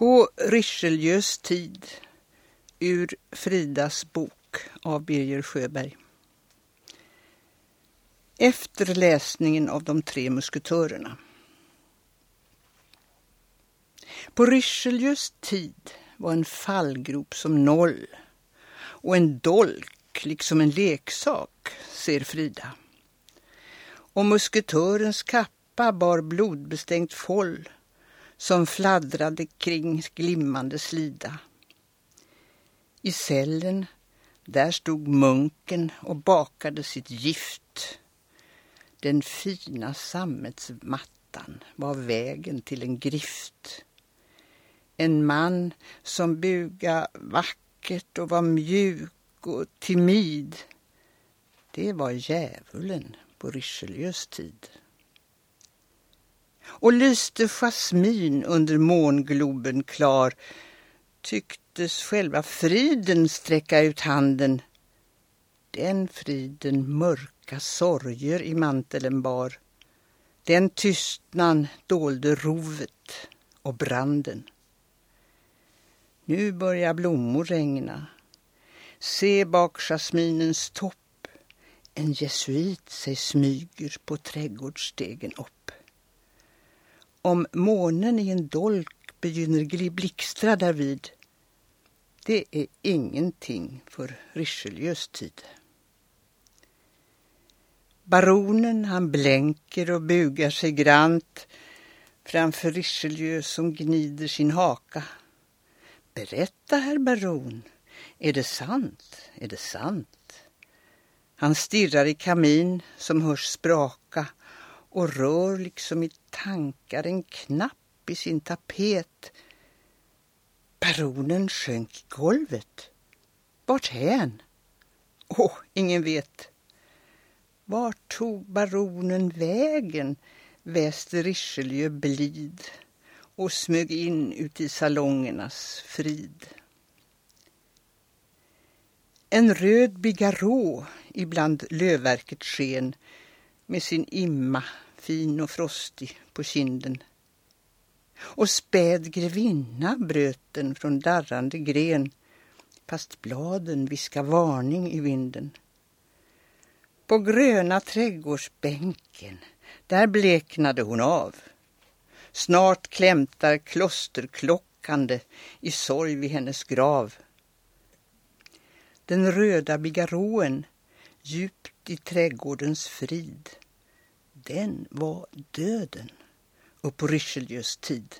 På Richelieus tid ur Fridas bok av Birger Sjöberg. Efter läsningen av de tre musketörerna. På Richelieus tid var en fallgrop som noll och en dolk liksom en leksak, ser Frida. Och musketörens kappa bar blodbestänkt foll som fladdrade kring glimmande slida. I cellen, där stod munken och bakade sitt gift. Den fina sammetsmattan var vägen till en grift. En man som buga vackert och var mjuk och timid. Det var djävulen på Richelieus tid och lyste jasmin under mångloben klar tycktes själva friden sträcka ut handen. Den friden mörka sorger i manteln bar. Den tystnan dolde rovet och branden. Nu börjar blommor regna. Se bak jasminens topp en jesuit sig smyger på trädgårdsstegen upp. Om månen i en dolk begynner blixtra därvid, det är ingenting för Richelieus tid. Baronen han blänker och bugar sig grant framför Richelieu som gnider sin haka. Berätta, herr baron, är det sant? Är det sant? Han stirrar i kamin som hörs spraka och rör liksom i tankar en knapp i sin tapet. Baronen sjönk i golvet. Vart hän? Åh, oh, ingen vet. Vart tog baronen vägen? väste Richelieu blid och smög in ut i salongernas frid. En röd bigarrå ibland lövverket sken med sin imma, fin och frostig, på kinden. Och späd grevinna bröt den från darrande gren fast bladen viska varning i vinden. På gröna trädgårdsbänken, där bleknade hon av. Snart klämtar klosterklockande i sorg vid hennes grav. Den röda bigarråen djupt i trädgårdens frid den var döden och på Richelieus tid.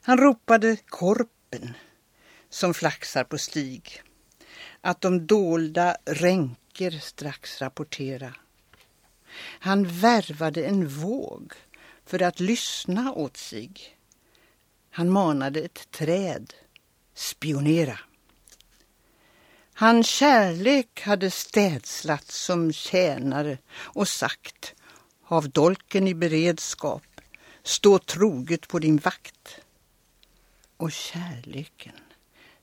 Han ropade korpen som flaxar på stig att de dolda ränker strax rapportera. Han värvade en våg för att lyssna åt sig. Han manade ett träd spionera. Hans kärlek hade städslat som tjänare och sagt Hav dolken i beredskap, stå troget på din vakt. Och kärleken,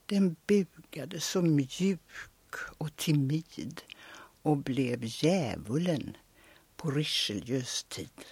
den bugade så mjuk och timid och blev djävulen på Richelieus tid.